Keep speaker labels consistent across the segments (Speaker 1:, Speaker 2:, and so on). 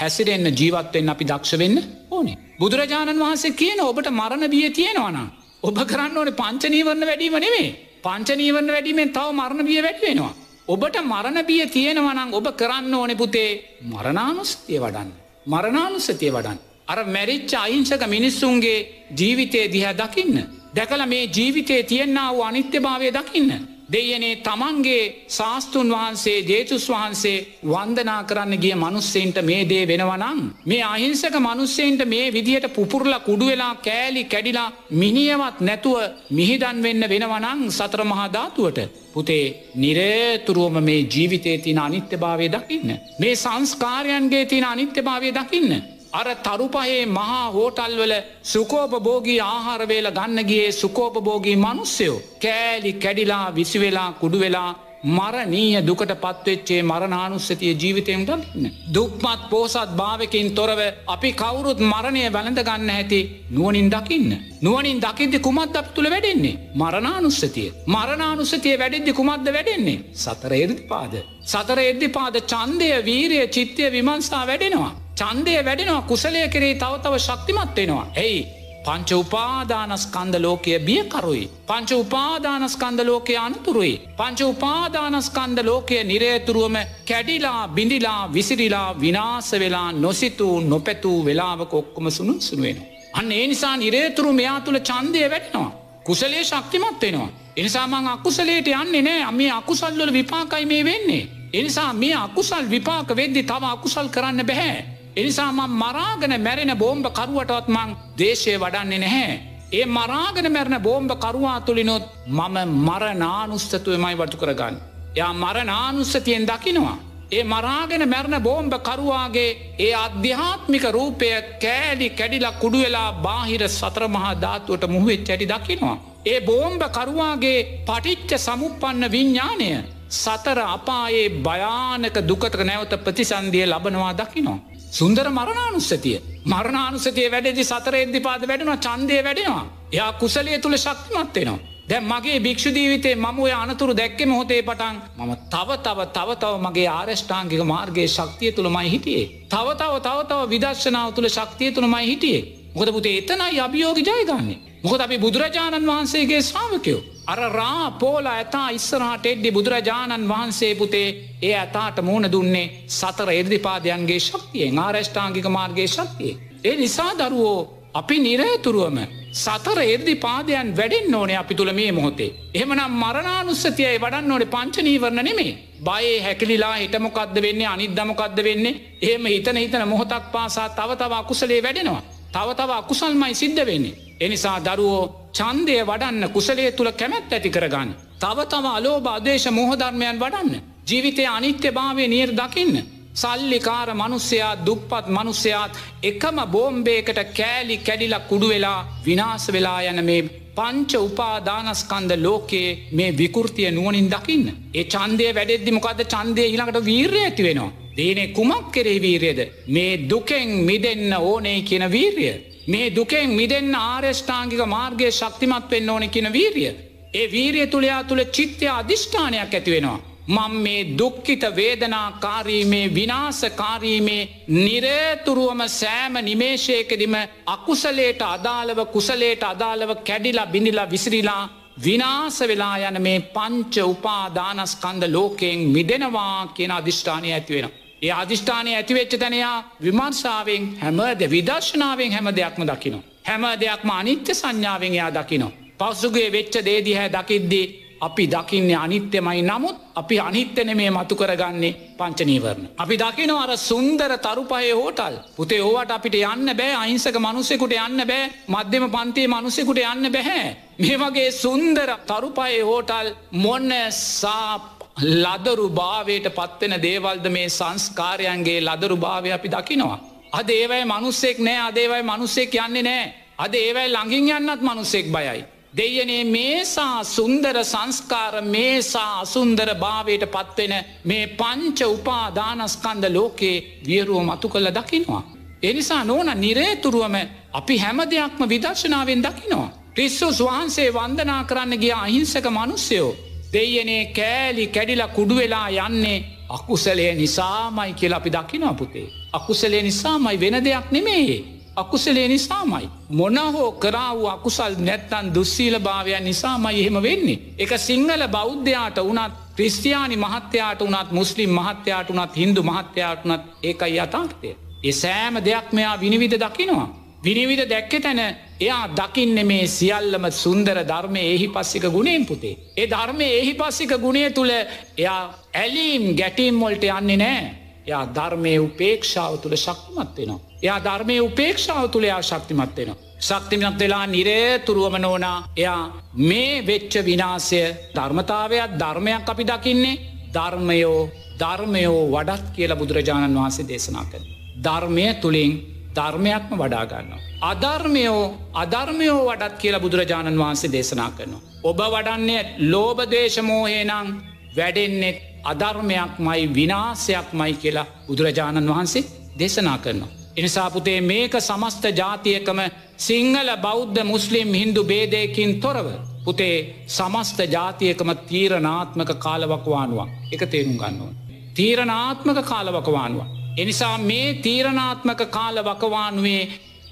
Speaker 1: හැසිරෙන්න්න ජීවත්වෙන් අපි දක්ෂ වෙන්න ඕනේ. බුදුරජාණන් වහන්සේ කියන ඔබට මරණ බිය තියෙනවනම්. ඔබ කරන්න ඕනේ පංචනීවරණ වැඩීම නෙවේ. පංචනීවරණ වැඩීමෙන් තව මරණ බිය වැඩිවෙනවා. ඔබට මරණ බිය තියෙනවනං ඔබ කරන්න ඕනෙ පුතේ මරණානුස්තිය වඩන්න. මරණානුස්සතිය වඩන්. අර මැරිච්ච අයිංසක මිනිස්සුන්ගේ ජීවිතය දිහැ දකින්න. දැකල මේ ජීවිතයේ තියෙන්න්න වූ අනිත්‍ය භාවය දකින්න. දෙයනේ තමන්ගේ ශාස්තුන් වහන්සේ ජේතුස් වහන්සේ වන්දනා කරන්න ගිය මනුස්සෙන්ට මේ දේ වෙනවනං. මේ අහිංසක මනුස්සෙන්ට මේ විදිහට පුපුරල කුඩු වෙලා කෑලි කැඩිලා මිනිියවත් නැතුව මිහිදන් වෙන්න වෙනවනං සතර මහාධාතුවට. පුතේ නිරේතුරුවම මේ ජීවිතය තින අනිත්‍ය භාවය දකින්න. මේ සංස්කාරයන්ගේ තින අනිත්‍ය භාවය දකින්න. අර තරුපහේ මහා හෝටල්වල සුකෝපභෝගී ආහාරවේල ගන්නගේ සුකෝපභෝගී මනුස්සයෝ කෑලි කැඩිලා විසිවෙලා කුඩුවෙලා මරනීය දුකට පත්වෙච්චේ මරණානුස්සතිය ජීවිතයෙන් දකින්න. දුක්මත් පෝසත් භාවකින් තොරව අපි කවුරුත් මරණය වැළඳ ගන්න ඇති නුවනින් දකින්න. නුවනින් දකිද්දි කුමත් අප තුළ වැඩෙන්නේ. මරණානුස්සතිය. මරණානුස්සතිය වැඩෙද්දි කුමක්ද වැඩෙන්නේ. සතර එරදිපාද. සතර එද්දිපාද චන්දය වීරය චිත්තය විමංසා වැඩෙනවා. චන්දය වැඩෙනවා කුසලය කරේ තවතව ශක්තිමත් වෙනවා. ඇයි පංච උපාදානස්කන්ද ලෝකය බියකරුයි. පංච උපාදානස්කන්ද ලෝකය අනතුරුයි. පංච උපාදානස්කන්ද ලෝකය නිරේතුරුවම කැඩිලා බිඳිලා විසිරිලා විනාස වෙලා නොසිතූ නොපැතූ වෙලාවක ඔක්කොම සුනු සුනුවෙන. අන්න ඒ නිසා නිරේතුරු මෙයා තුළ චන්දය වැටනවා. කුසලේ ශක්තිමත් වෙනවා. එනිසාමං අකුසලේට යන්නේ නෑ අම අකුසල්ලොල විපාකයි මේ වෙන්නේ. එනිසා මේ අකුසල් විපාක වෙද්දි තව අකුසල් කරන්න බැහැ. එනිසාම මරාගෙන මැරෙන බෝම්භ කරුවටවත් මං දේශය වඩන්නේ නැහැ. ඒ මරාගෙන මැරණ බෝම්භ කරුවා තුළිනොත් මම මරනානුස්තතුවමයි වටු කරගන්න. යා මරනානුස්සතියෙන් දකිනවා. ඒ මරාගෙන මැරණ බෝම්භ කරුවාගේ ඒ අධ්‍යාත්මික රූපය කෑලි කැඩිලා කුඩුවෙලා බාහිර සතරමහා ධාතුවට මුහුවෙත් ඇටි දකිනවා. ඒ බෝම්භ කරුවාගේ පටිච්ච සමුපන්න විඤ්ඥානය සතර අපායේ භයානක දුකට නැවත ප්‍රතිසන්දිය ලබනවා දකිනවා. සුන්දර මරණානුස්සතිය. මරණානුසතිය වැඩදි සතර එද්දිපාද වැඩෙනවා චන්දය වැඩෙනවා. එයා කුසලේ තුළ ශක්තිමත් වෙනවා. දැ මගේ භික්ෂුදීවිතේ මම ඔය අනතුරු දැක්කෙම හොතේ පටන් මම තව තව තවතව මගේ ආරෂ්ඨාංගික මාර්ගගේ ශක්තිය තුළ මයි හිටියේ. තවතව තවතව විදර්ශනාව තුළ ශක්තිය තුළ මයි හිටියේ. මොකද පුතේ එතනයි අභියෝග ජයගන්නේ. මොකද අපි බුදුරජාණන් වහන්සේගේ ශාවකයෝ. අර රා පෝල ඇතා ඉස්සරහට එඩ්ඩි බුදුරජාණන් වහන්සේ පුතේ ඒ ඇතාට මූුණ දුන්නේ සතර එර්දිපාදයන්ගේ ශක්තියෙන් ආරෂ්ඨාංගික මාර්ගගේ ශක්තිය. ඒ නිසා දරුවෝ අපි නිරයතුරුවම සතර එර්දි පාදයන් වැඩෙන් ඕනේ අපි තුළ මේ මොහොතේ. එහමනම් මරණානුස්සතියයි වඩන්න ඕනේ පංචනීවරණ නෙමේ. බයේ හැකිලිලා හිටමොකක්ද වෙන්නේ අනිදමොකක්ද වෙන්නේ එහෙම හිතන හිතන මොහොතක් පාසා තව තව අකුසලේ වැඩෙනවා. තව තව අකුසල්මයි සිද්ධ වෙන්නේ. එනිසා දරුවෝ චන්දය වඩන්න කුසලේ තුළ කැමැත් ඇති කරගන්න. තව තම අලෝබ අදේශ මුහධර්මයන් වඩන්න. ජීවිතය අනිත්‍ය භාවය නිර් දකින්න. සල්ලිකාර මනුස්සයා දුප්පත් මනුස්සයාත් එකම බෝම්බේකට කෑලි කැඩිලා කුඩු වෙලා විනාස වෙලා යන මේ පංච උපාදානස්කන්ද ලෝකයේ මේ විකෘතිය නුවනින් දකින්න. ඒ චන්දය වැඩෙද්දි මොකද චන්දය ඊළඟට වීර්ය ඇති වෙනවා. දේනේ කුමක් කෙරේ වීරයද මේ දුකෙන් මිදන්න ඕනේ කියන වීර්ය. මේ දුකෙන් මිදන්න ආර්යෂ්ඨාංගික මාර්ගය ශක්තිමත් වෙන්න ඕන කියන වීරිය. ඒ වීරිය තුළයා තුළ චිත්තය අධිෂ්ඨානයක් ඇතිවෙනවා. මං මේ දුක්කිත වේදනාකාරීමේ විනාසකාරීමේ නිරේතුරුවම සෑම නිමේශයකදිම අකුසලේට අදාළව කුසලේට අදාළව කැඩිලා බිඳිලා විසිරිලා විනාස වෙලා යන මේ පංච උපාදානස්කන්ද ලෝකයෙන් මිදෙනවා කියන අධිෂ්ඨානය ඇතිවෙන. ඒ අධිෂ්ඨානය ඇතිවෙච්ච තැනයා විමර්ශාවෙන් හැමද විදර්ශනාවෙන් හැම දෙයක්ම දකිනවා. හැම දෙයක්ම අනිත්‍ය සංඥාවෙන් එයා දකිනවා. පස්සුගේ වෙච්ච දේදිහැ දකිද්දී අපි දකින්නේ අනිත්‍යමයි නමුත් අපි අනිත්‍යන මේ මතු කරගන්නේ පංචනීවරණ. අපි දකිනව අර සුන්දර තරුපහය හෝටල් පුතේ ඕවට අපිට යන්න බෑ අහිංසක මනුස්සෙකුට යන්න බෑ මධ්‍යම පන්තිය මනුස්සෙකුට යන්න බැහැ. මේ වගේ සුන්දර තරුපහය හෝටල් මොන්න සාප ලදරු භාවයට පත්වෙන දේවල්ද මේ සංස්කාරයන්ගේ ලදරු භාවය අපි දකිනවා. අද ඒවයි මනුස්සෙක් නෑ අදේවයි මනුස්සෙක් යන්නේ නෑ. අද ඒවයි ළඟින් යන්නත් මනුස්සෙක් බයයි. දෙයනේ මේසා සුන්දර සංස්කාර මේසා අසුන්දර භාවයට පත්වෙන මේ පංච උපාදානස්කන්ද ලෝකයේ වියරුව මතු කළ දකිනවා. එනිසා නෝන නිරේතුරුවම අපි හැම දෙයක්ම විදර්ශනාවෙන් දකිනවා. ක්‍රිස්සුස් වහන්සේ වන්දනා කරන්න ගිය අහිංසක මනුස්සයෝ දෙයනේ කෑලි කැඩිලා කුඩුවෙලා යන්නේ අකුසලය නිසාමයි කියලා අපි දකිනවා පුතේ. අකුසලේ නිසාමයි වෙන දෙයක් නෙමේ. අකුසලේ නිසාමයි. මොනහෝ කරා වූ අකුසල් නැත්තන් දුස්සීල භාවයන් නිසාමයි එහෙම වෙන්නේ. එක සිංහල බෞද්ධයාට වනත් ක්‍රිස්තියානි මහත්‍යයාට වනත් මුස්ලිම් මහත්‍යයාට වනත් හින්දු මහත්‍යයාට වනත් ඒකයි යථාර්ථය. ඒ සෑම දෙයක් මෙයා විනිවිධ දකිනවා. විනිවිධ දැක්ක තැන එයා දකින්න මේ සියල්ලම සුන්දර ධර්මය එහි පස්සික ගුණෙන් පුතේ. ඒ ධර්මය එහි පස්සික ගුණේ තුළ එයා ඇලීම් ගැටීම් වොල්ට යන්නේ නෑ. යා ධර්මය උපේක්ෂාව තුළ ශක්තිමත් වෙනවා. එයා ධර්මය උපේක්ෂාව තුළ යා ශක්තිමත් වෙනවා. ශක්තිමත් වෙලා නිරේතුරුවම නෝනා එයා මේ වෙච්ච විනාසය ධර්මතාවයක් ධර්මයක් අපි දකින්නේ ධර්මයෝ ධර්මයෝ වඩත් කියල බුදුරජාණන් වහන්සේ දේශනා කර. ධර්මය තුළින් ධර්මයක්ම වඩාගන්න. අධර්මයෝ අධර්මයෝ වඩත් කියලා බුදුරජාණන් වහන්සේ දේශනා කරනවා. ඔබ වඩන්නේ ලෝබදේශමෝහේ නං වැඩෙන්නෙත් අධර්මයක් මයි විනාසයක් මයි කියලා බුදුරජාණන් වහන්සේ දේශනා කරනවා. එනිසාපුතේ මේක සමස්ත ජාතියකම සිංහල බෞද්ධ මුස්ලිම් හින්දු බේදයකින් තොරව. පුතේ සමස්ත ජාතියකම තීරනාත්මක කාලවකවානුවක් එක තේරුම් ගන්නවා. තීරනාත්මක කාලවකවානුවක්. එනිසා මේ තීරණාත්මක කාල වකවානුවේ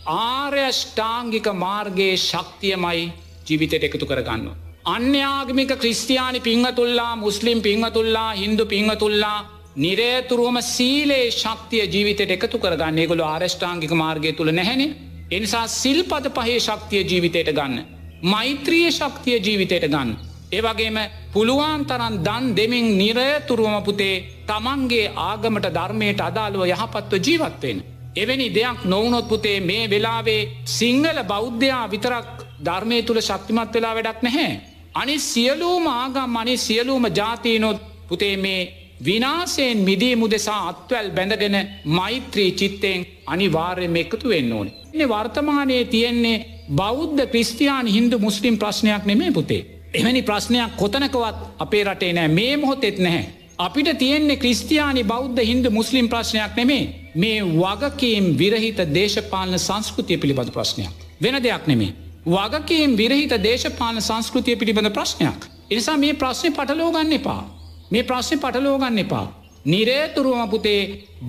Speaker 1: ආර්යෂ්ඨාංගික මාර්ගයේ ශක්තියමයි ජීවිතයට එකතු කරගන්න. අන්‍යාගමික ක්‍රිස්තියානි පිංහතුල්ලා මුස්ලිම් පිංහතුල්ලා හින්දු පිංහතුල්ලා නිරේතුරුවම සීලේ ශක්තිය ජීවිතයට එකතු කරගන්න ගොල ආරෂ්ඨාංගික මාර්ගය තුළ නැහැන. එනිසා සිල්පද පහේ ශක්තිය ජීවිතයට ගන්න. මෛත්‍රිය ශක්තිය ජීවිතයට ගන්න. ඒවගේම පුළුවන් තරන් දන් දෙමින් නිරයතුරුවම පුතේ තමන්ගේ ආගමට ධර්මයට අදාළුව යහපත්ව ජීවත්වෙන්. එවැනි දෙයක් නොවනොත් පුතේ මේ වෙලාවේ සිංහල බෞද්ධයා විතරක් ධර්මය තුළ ශක්තිමත් වෙලා වැඩක් නැහැ. අනි සියලූම ආගම් අනි සියලූම ජාතියනොත් පුතේ මේ විනාසයෙන් මිදී මුදෙසා අත්වැල් බැඳගෙන මෛත්‍රී චිත්තයෙන් අනිවාර්යම එකතු වෙන්න ඕන. එ වර්තමානයේ තියෙන්නේ බෞද්ධ ක්‍රිස්තියාන් හින්දු මුස්ලිම් ප්‍රශ්නයක් නෙමේ පුතේ. එවැනි ප්‍රශ්නයක් කොතනකවත් අපේ රටේ නෑ මේ මොහොතෙත් නැහැ. අපිට තියෙන්නේ ක්‍රිස්තියානි බෞද්ධ හින්දු මුස්ලිම් ප්‍රශ්නයක් නෙමේ මේ වගකීම් විරහිත දේශපාලන සංස්කෘතිය පිළිබඳ ප්‍රශ්නයක්. වෙන දෙයක් නෙමේ. වගකීම් විරහිත දේශපාලන සංස්කෘතිය පිළිබඳ ප්‍රශ්නයක්. එනිසා මේ ප්‍රශ්නය පටලෝගන්න එපා. මේ ප්‍රශ්නය පටලෝගන්න එපා. නිරේතුරුවම පුතේ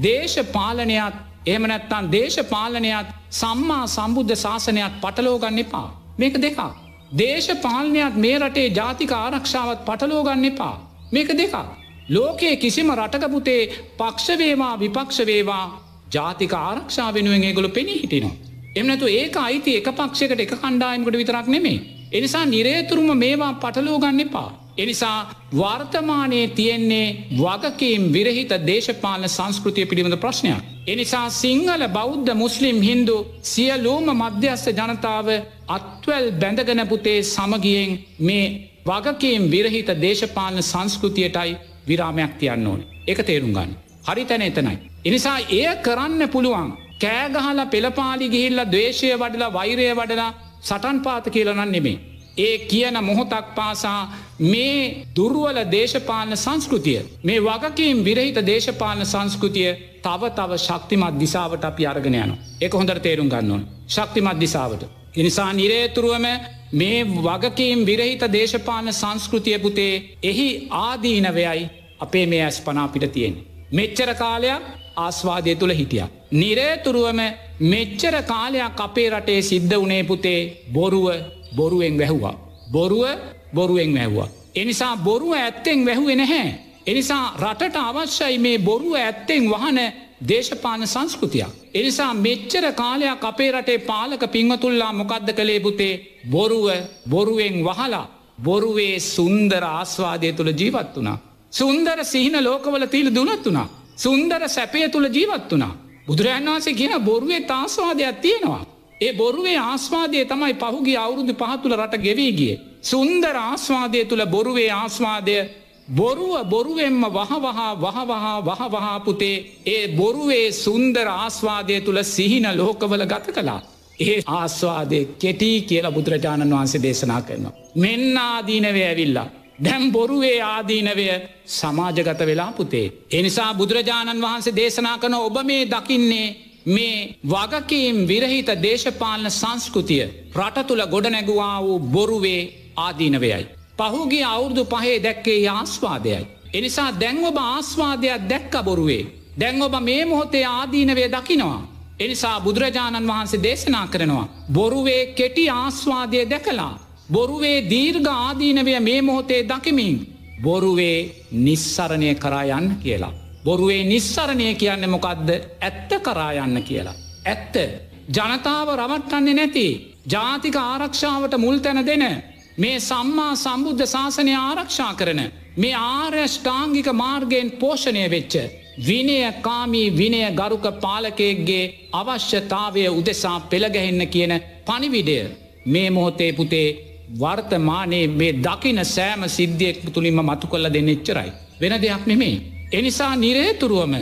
Speaker 1: දේශපාලනයක් එහමනැත්තන් දේශපාලනයක් සම්මා සම්බුද්ධ ශාසනයක් පටලෝගන්න එපා. මේක දෙකක්. දේශපාලනයක් මේ රටේ ජාතික ආරක්ෂාවත් පටලෝගන්න එපා. මේක දෙකක්. ලෝකයේ කිසිම රටකපුතේ පක්ෂවේවා විපක්ෂවේවා ජාතික ආරක්ෂා වෙනුවෙන් ඒගොල පෙනී හිටිනවා. එමනතු ඒක අයිති එක පක්ෂකට එක කණ්ඩායමකට විතරක් නෙමේ. එනිසා නිරේතුරුම මේවා පටලෝගන්න එපා. එනිසා වර්තමානයේ තියෙන්නේ වගකීම් විරහිත දේශපාලන සංස්කෘතිය පිළිබඳ ප්‍රශ්නයක්. එනිසා සිංහල බෞද්ධ මුස්ලිම් හින්දු සියලූම මධ්‍යස්ස ජනතාව අත්වැල් බැඳගනපුතේ සමගියෙන් මේ වගකීම් විරහිත දේශපාලන සංස්කෘතියටයි විරාමයක් තියන්න ඕන. එක තේරුම් ගන්න. හරි තැන එතනයි. එනිසා එය කරන්න පුළුවන්. කෑගහල පෙළපාලි ගිහිල්ල දේශය වඩලා වෛරය වඩලා සටන් පාත කියලනන් නෙමේ. ඒ කියන මොහොතක් පාසා මේ දුරුවල දේශපාලන සංස්කෘතිය මේ වගකීම් විරහිත දේශපාලන සංස්කෘතිය තව තව ශක්තිමත් දිසාවට අපි අරගෙන යන එක හොඳට තේරුම් ගන්නවන් ශක්තිමත් දිසාවට. එනිසා නිරේතුරුවම මේ වගකීම් විරහිත දේශපාලන සංස්කෘතිය පුතේ එහි ආදීනවයයි අපේ මේ ඇස් පනාපිට තියෙන. මෙච්චර කාලයක් ආස්වාදය තුළ හිටිය. නිරේතුරුවම මෙච්චර කාලයක් අපේ රටේ සිද්ධ වනේ පුතේ බොරුව බොරුවෙන් වැැහවා. බොරුව බොරුවෙන් වැැහවා. එනිසා බොරුව ඇත්තෙන් වැැහුවේ නැහැ. එනිසා රටට අවශ්‍යයි මේ බොරුව ඇත්තෙන් වහන දේශපාන සංස්කෘතියක්. එනිසා මෙච්චර කාලයක් අපේ රටේ පාලක පිංවතුල්ලා මොකක්ද කළේ පුතේ බොරුව බොරුවෙන් වහලා බොරුවේ සුන්දර ආස්වාදය තුළ ජීවත් වනා. සුන්දර සිහින ලෝකවල තිීල දුනත් වනා. සුන්දර සැපය තුළ ජීවත් වනා. බුදුරන් වන්සේ කියන බොරුවේ තාස්වාදයක් තියෙනවා. ඒ බොරුවේ ආස්වාදය තමයි පහුගේ අවුරුදු පහතුළ රට ගෙවීගිය. සුන්දර ආස්වාදය තුළ බොරුවේ ආස්වාදය බොරුව බොරුවෙන්ම වහවහා වහවහා වහවහා පුතේ ඒ බොරුවේ සුන්දර ආස්වාදය තුළ සිහින ලෝකවල ගත කලා. ඒ ආස්වාදය කෙටී කියලා බුදුරජාණන් වහන්සේ දේශනා කරනවා. මෙන්න ආදීනවේ ඇවිල්ලා. දැම් බොරුවේ ආදීනවය සමාජගත වෙලා පුතේ. එනිසා බුදුරජාණන් වහන්සේ දේශනා කන ඔබ මේ දකින්නේ මේ වගකීම් විරහිත දේශපාලන සංස්කෘතිය රට තුළ ගොඩනැගවා වූ බොරුවේ ආදීනවයයි. පහුගේ අවුරුදු පහේ දැක්කේ ආස්වාදයයි. එනිසා දැන්ඔබ ආස්වාදයක් දැක්ක බොරුවේ. දැන් ඔබ මේ මොහොතේ ආදීනවේ දකිනවා. එනිසා බුදුරජාණන් වහන්සේ දේශනා කරනවා. බොරුවේ කෙටි ආස්වාදය දැකලා. බොරුවේ දීර්ඝ ආදීනවය මේ මොහොතේ දකිමින්. බොරුවේ නිස්සරණය කරා යන්න කියලා. බොරුවේ නිස්සරණය කියන්න මොකක්ද ඇත්ත කරා යන්න කියලා. ඇත්ත ජනතාව රවට්ටන්නේ නැති ජාතික ආරක්ෂාවට මුල් තැන දෙන මේ සම්මා සම්බුද්ධ ශාසනය ආරක්ෂා කරන මේ ආර්යෂ්ඨාංගික මාර්ගයෙන් පෝෂණය වෙච්ච විනය කාමී විනය ගරුක පාලකයෙක්ගේ අවශ්‍යතාවය උදෙසා පෙළගැහෙන්න කියන පනිවිඩය මේ මොහොතේ පුතේ වර්තමානයේ මේ දකින සෑම සිද්ධියෙක් තුළින්ම මතු කොල්ල දෙන්න එච්චරයි. වෙන දෙයක් නෙමේ. එනිසා නිරේතුරුවම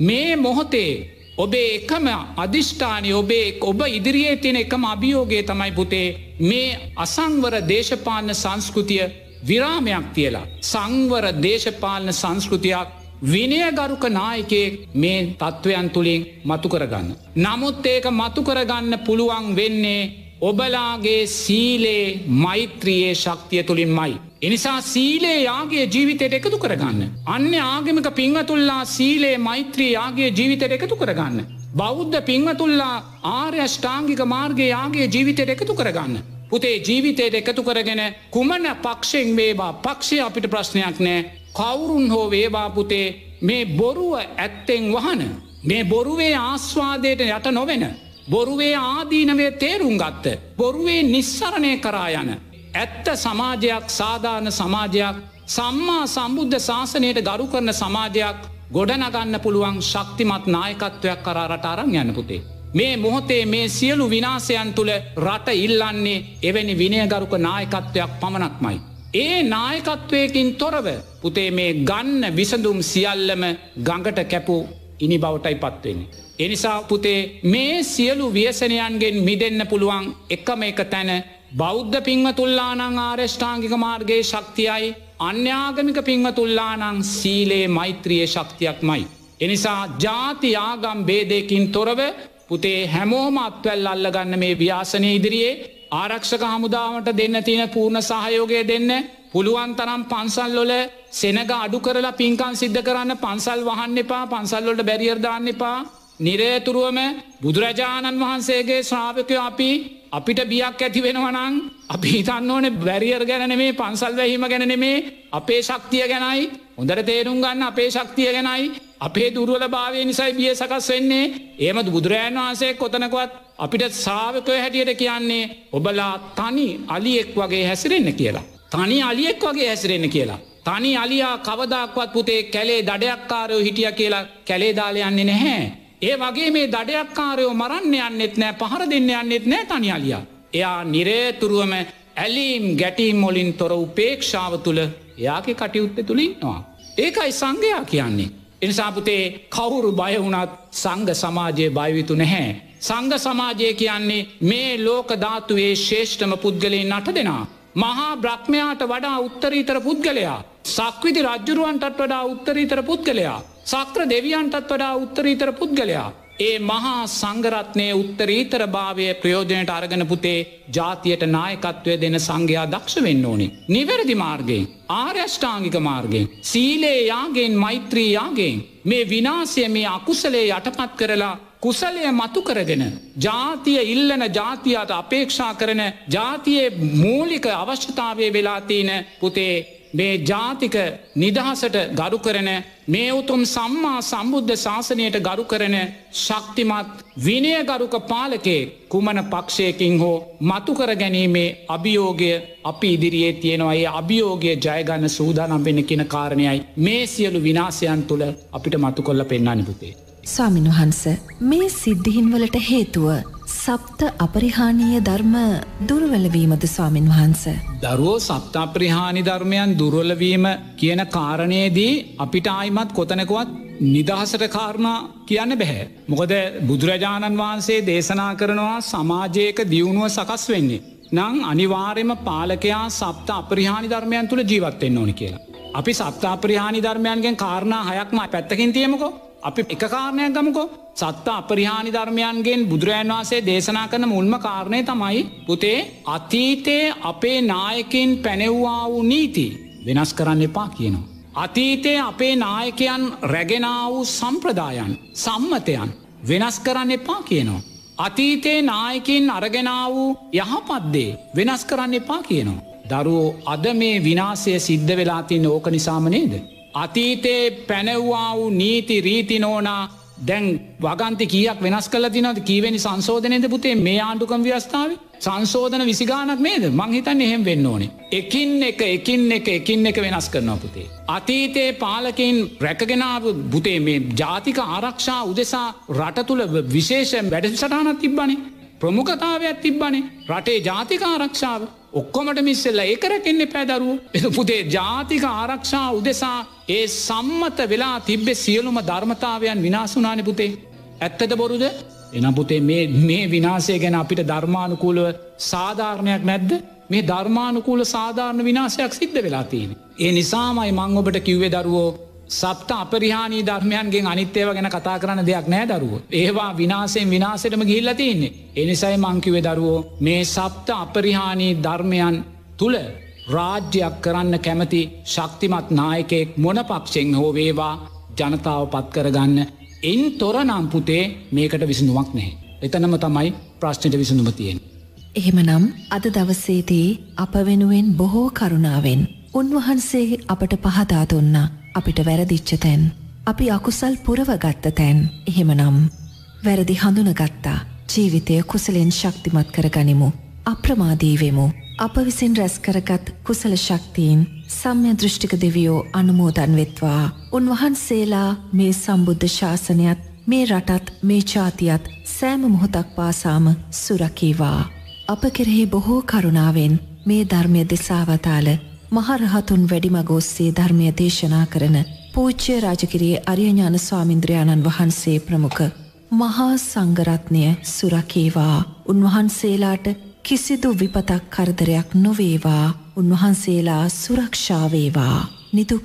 Speaker 1: මේ මොහොතේ ඔබේ එකම අධිෂ්ඨානය ඔබේ ඔබ ඉදිරියේ තියෙන එකම අභියෝගේ තමයි පුතේ මේ අසංවර දේශපාලන සංස්කෘතිය විරාමයක් තියලා. සංවර දේශපාලන සංස්කෘතියක් විනයගරුක නායකයෙක් මේ තත්ත්වයන් තුළින් මතු කරගන්න. නමුත් ඒක මතු කරගන්න පුළුවන් වෙන්නේ ඔබලාගේ සීලේ මෛත්‍රියයේ ශක්තිය තුළින් මයි. එනිසා සීලේ යාගේ ජීවිතයට එකතු කරගන්න. අන්න ආගමික පිංහතුල්ලා සීලේ මෛත්‍රී යාගේ ජීවිතයට එකතු කරගන්න. බෞද්ධ පිංහතුල්ලා ආර්ය ෂ්ඨාංගික මාර්ගගේ යාගේ ජීවිතයට එකතු කරගන්න. පුතේ ජීවිතයට එකතු කරගෙන කුමන පක්ෂෙන් වේවා පක්ෂය අපිට ප්‍රශ්නයක් නෑ කවුරුන් හෝ වේවා පුතේ මේ බොරුව ඇත්තෙන් වහන මේ බොරුවේ ආස්වාදයට යට නොවෙන බොරුවේ ආදීනවේ තේරුම් ගත්ත බොරුවේ නිස්සරණය කරා යන ඇත්ත සමාජයක් සාධාරණ සමාජයක් සම්මා සම්බුද්ධ ශාසනයට ගරු කරන සමාජයක් ගොඩනගන්න පුළුවන් ශක්තිමත් නායකත්වයක් කරාරට අරං යන්න පුතේ. මේ මොහොතේ මේ සියලු විනාසයන් තුළ රට ඉල්ලන්නේ එවැනි විනයගරුක නායකත්වයක් පමණක්මයි. ඒ නායකත්වයකින් තොරව පුතේ මේ ගන්න විසඳුම් සියල්ලම ගඟට කැපූ ඉනි බවටයි පත්වෙන්නේ. එනිසා පුතේ මේ සියලු ව්‍යසනයන්ගෙන් මිදන්න පුළුවන් එකම එක තැන බෞද්ධ පින්වතුල්ලානං ආර්ෂ්ඨාංගික මාර්ගයේ ශක්තියයි අන්‍යාගමික පින්වතුල්ලානං සීලේ මෛත්‍රිය ශක්තියක් මයි. එනිසා ජාති ආගම් බේදයකින් තොරව පුතේ හැමෝම අත්වැල් අල්ලගන්න මේ ව්‍යාසනය ඉදිරියේ ආරක්ෂක හමුදාවට දෙන්න තියෙන පූර්ණ සහයෝගය දෙන්න පුළුවන් තරම් පන්සල්ලොල සෙනග අඩු කරලා පින්කන් සිද්ධ කරන්න පන්සල් වහන්න එපා පන්සල්ලොට බැරිියර්දාන්න එපා නිරේතුරුවම බුදුරජාණන් වහන්සේගේ ශ්‍රාවකය අපි අපිට බියක් ඇති වෙනවනං අපි හිතන්න ඕන බැරිියර් ගැනනේ පන්සල් වැහිම ගැනනෙමේ අපේ ශක්තිය ගැනයි හොඳට තේරුම් ගන්න අපේ ශක්තිය ගැනයි අපේ දුරුවල භාවය නිසයි බිය සකස් වෙන්නේ ඒමද බුදුරජන් වහන්සේ කොතනකොත් අපිට සාාවකය හැටියට කියන්නේ ඔබලා තනි අලියෙක් වගේ හැසිරෙන්න කියලා. තනි අලියෙක් වගේ හැසිරෙන්න කියලා. තනි අලියා කවදක්වත් පුතේ කැලේ දඩයක්කාරයෝ හිටිය කියලා කැලේ දාල යන්නේ නැහැ. ඒ වගේ මේ දඩයක්කාරයෝ මරන්න යන්නෙත් නෑ පහර දෙන්න යන්නෙත් නෑ තනි අලියා. එයා නිරේතුරුවම ඇලීම් ගැටීම් මොලින් තොර උපේක්ෂාව තුළ එයාගේ කටයුත්ත තුළින්නවා. ඒකයි සංඝයා කියන්නේ. එනිසාපුතේ කවුරු බය වුණත් සංඝ සමාජයේ බයවිතු නැහැ. සංඝ සමාජය කියන්නේ මේ ලෝක ධාතුවේ ශේෂ්ඨම පුද්ගලයෙන් නට දෙනා. මහා බ්‍රහ්මයාට වඩා උත්තරීතර පුද්ගලයා. සක්විති රජ්ජුරුවන්ටත් වඩා උත්තරීතර පුද්ගලයා. සක්‍ර දෙවියන්ටත් වඩා උත්තරීතර පුද්ගලයා. ඒ මහා සංගරත්නය උත්තරීතර භාවය ප්‍රයෝජනයට අරගෙන පුතේ ජාතියට නායකත්වය දෙන සංඝයා දක්ෂ වෙන්න ඕනි. නිවැරදි මාර්ගයෙන් ආර්යෂ්ඨාංගික මාර්ගෙන්. සීලේ යාගෙන් මෛත්‍රී යාගෙන් මේ විනාසය මේ අකුසලේ යටපත් කරලා කුසලය මතු කරගෙන ජාතිය ඉල්ලන ජාතියාට අපේක්ෂා කරන ජාතියේ මූලික අවශ්‍යතාවය වෙලාතියන පුතේ මේ ජාතික නිදහසට ගරු කරන මේ උතුම් සම්මා සම්බුද්ධ ශාසනයට ගරු කරන ශක්තිමත් විනය ගරුක පාලකේ කුමන පක්ෂයකින් හෝ මතුකර ගැනීමේ අභියෝගය අපි ඉදිරියේ තියෙනවා ඒ අභියෝගය ජයගන්න සූදානම් වෙන කියෙන කාරණයයි මේ සියලු විනාසයන් තුළ අපිට මතු කොල්ල පෙන්න්නනිපුතේ.
Speaker 2: ස්වාමින් වහන්ස මේ සිද්ධිහින්වලට හේතුව සප්ත අපරිහානීය ධර්ම දුර්වලවීමද ස්වාමින් වහන්ස.
Speaker 1: දරුවෝ සප්තාප්‍රහානි ධර්මයන් දුර්වලවීම කියන කාරණයේදී අපිට ආයිමත් කොතනකුවත් නිදහසට කාරණා කියන්න බැහැ. මොකද බුදුරජාණන් වහන්සේ දේශනා කරනවා සමාජයක දියුණුව සකස් වෙන්නේ. නං අනිවාර්යම පාලකයා සප්ත අපරිහානි ධර්මයන් තුළ ජීවත්වෙන්න ඕනි කියලා. අපි සප්තාපරිහානි ධර්මයන්ගෙන් කාරණා හයක්ම පැත්තකින් තියමකෝ අපි එක කාරණයක් ගමකෝ සත්ත අපරිහානි ධර්මයන්ගෙන් බුදුරජන් වහන්සේ දේශනා කරන මුල්ම කාරණය තමයි පුතේ අතීතයේ අපේ නායකින් පැනෙව්වා වූ නීති වෙනස් කරන්න එපා කියනවා. අතීතයේ අපේ නායකයන් රැගෙනා වූ සම්ප්‍රදායන් සම්මතයන් වෙනස් කරන්න එපා කියනවා. අතීතයේ නායකින් අරගෙනා වූ යහපත්දේ වෙනස් කරන්න එපා කියනවා. දරුවෝ අද මේ විනාසය සිද්ධ වෙලාතින්න ඕක නිසාම නේද. අතීතයේ පැනව්වා වූ නීති රීති නෝනා දැන් වගන්ති කියක් වෙනස් කල තිනද කීවැනි සංශෝධනයද පුතේ මේ ආණ්ඩුකම් ව්‍යස්ථාව සංශෝධන විසිගානක් නේද? මංහිතන් එහෙම වෙන්න ඕනේ. එකින් එක එකින් එක එකින් එක වෙනස් කරනවා පුතේ. අතීතයේ පාලකින් රැකගෙනාව බුතේ මේ ජාතික ආරක්ෂා උදෙසා රට තුළ විශේෂ වැඩ සටානත් තිබ්බනේ. ප්‍රමුඛතාවයක් තිබ්බනේ. රටේ ජාතික ආරක්ෂාව. ඔක්කොමට මිස්සෙල්ල ඒකරකෙන්න පැදරුව එ පුතේ ජාතික ආරක්ෂා උදෙසා ඒ සම්මත වෙලා තිබ්බෙ සියලුම ධර්මතාවයන් විනාසුනානි පුතේ ඇත්තද බොරුද එනම් පුතේ මේ විනාසය ගැන අපිට ධර්මානුකූලව සාධාරණයක් නැද්ද මේ ධර්මානුකූල සාධාරණ විනාසයක් සිද්ධ වෙලා තියෙන. ඒ නිසාමයි මං ඔබට කිව්වේ දරුවෝ සප්ත අපරිහානී ධර්මයන්ගෙන් අනිත්‍යව ගැන කතා කරන්න දෙයක් නෑ දරුව. ඒවා විනාසයෙන් විනාසටම ගිහිල්ල තියන්නේ. එනිසයි මංකිවේ දරුවෝ මේ සප්ත අපරිහානී ධර්මයන් තුළ රාජ්‍යයක් කරන්න කැමති ශක්තිමත් නායකෙක් මොන පක්ෂෙන් හෝ වේවා ජනතාව පත් කරගන්න එන් තොර නම්පුතේ මේකට විසඳුවක් නැහැ. එතනම තමයි ප්‍රශ්නයට විසඳුම තියෙන්.
Speaker 2: එහෙමනම් අද දවසේදී අප වෙනුවෙන් බොහෝ කරුණාවෙන් උන්වහන්සේ අපට පහදා දුන්නා අපිට වැරදිච්ච තැන්. අපි අකුසල් පුරවගත්ත තැන් එහෙමනම් වැරදි හඳුනගත්තා ජීවිතය කුසලෙන් ශක්තිමත් කර ගනිමු. අප්‍රමාදීවෙමු. අප විසින් රැස්කරගත් කුසල ශක්තිීන් සම්ය දෘෂ්ටික දෙවියෝ අනුමෝදන් වෙත්වා. උන්වහන්සේලා මේ සම්බුද්ධ ශාසනයත් මේ රටත් මේ ජාතියත් සෑම මොහොතක් පාසාම සුරකීවා. අප කෙරෙහි බොහෝ කරුණාවෙන් මේ ධර්මය දෙසාවතාල මහරහතුන් වැඩිමගෝස්සේ ධර්මය දේශනා කරන පූච්‍ය රාජකිරයේ අරියඥාන ස්වාමින්ද්‍රයාණන් වහන්සේ ප්‍රමුඛ මහා සංගරත්නය සුරකේවා උන්වහන්සේලාට කිසිදු විපතක් කරදරයක් නොවේවා. උන්වහන්සේලා සුරක්ෂාවේවා නිදුක්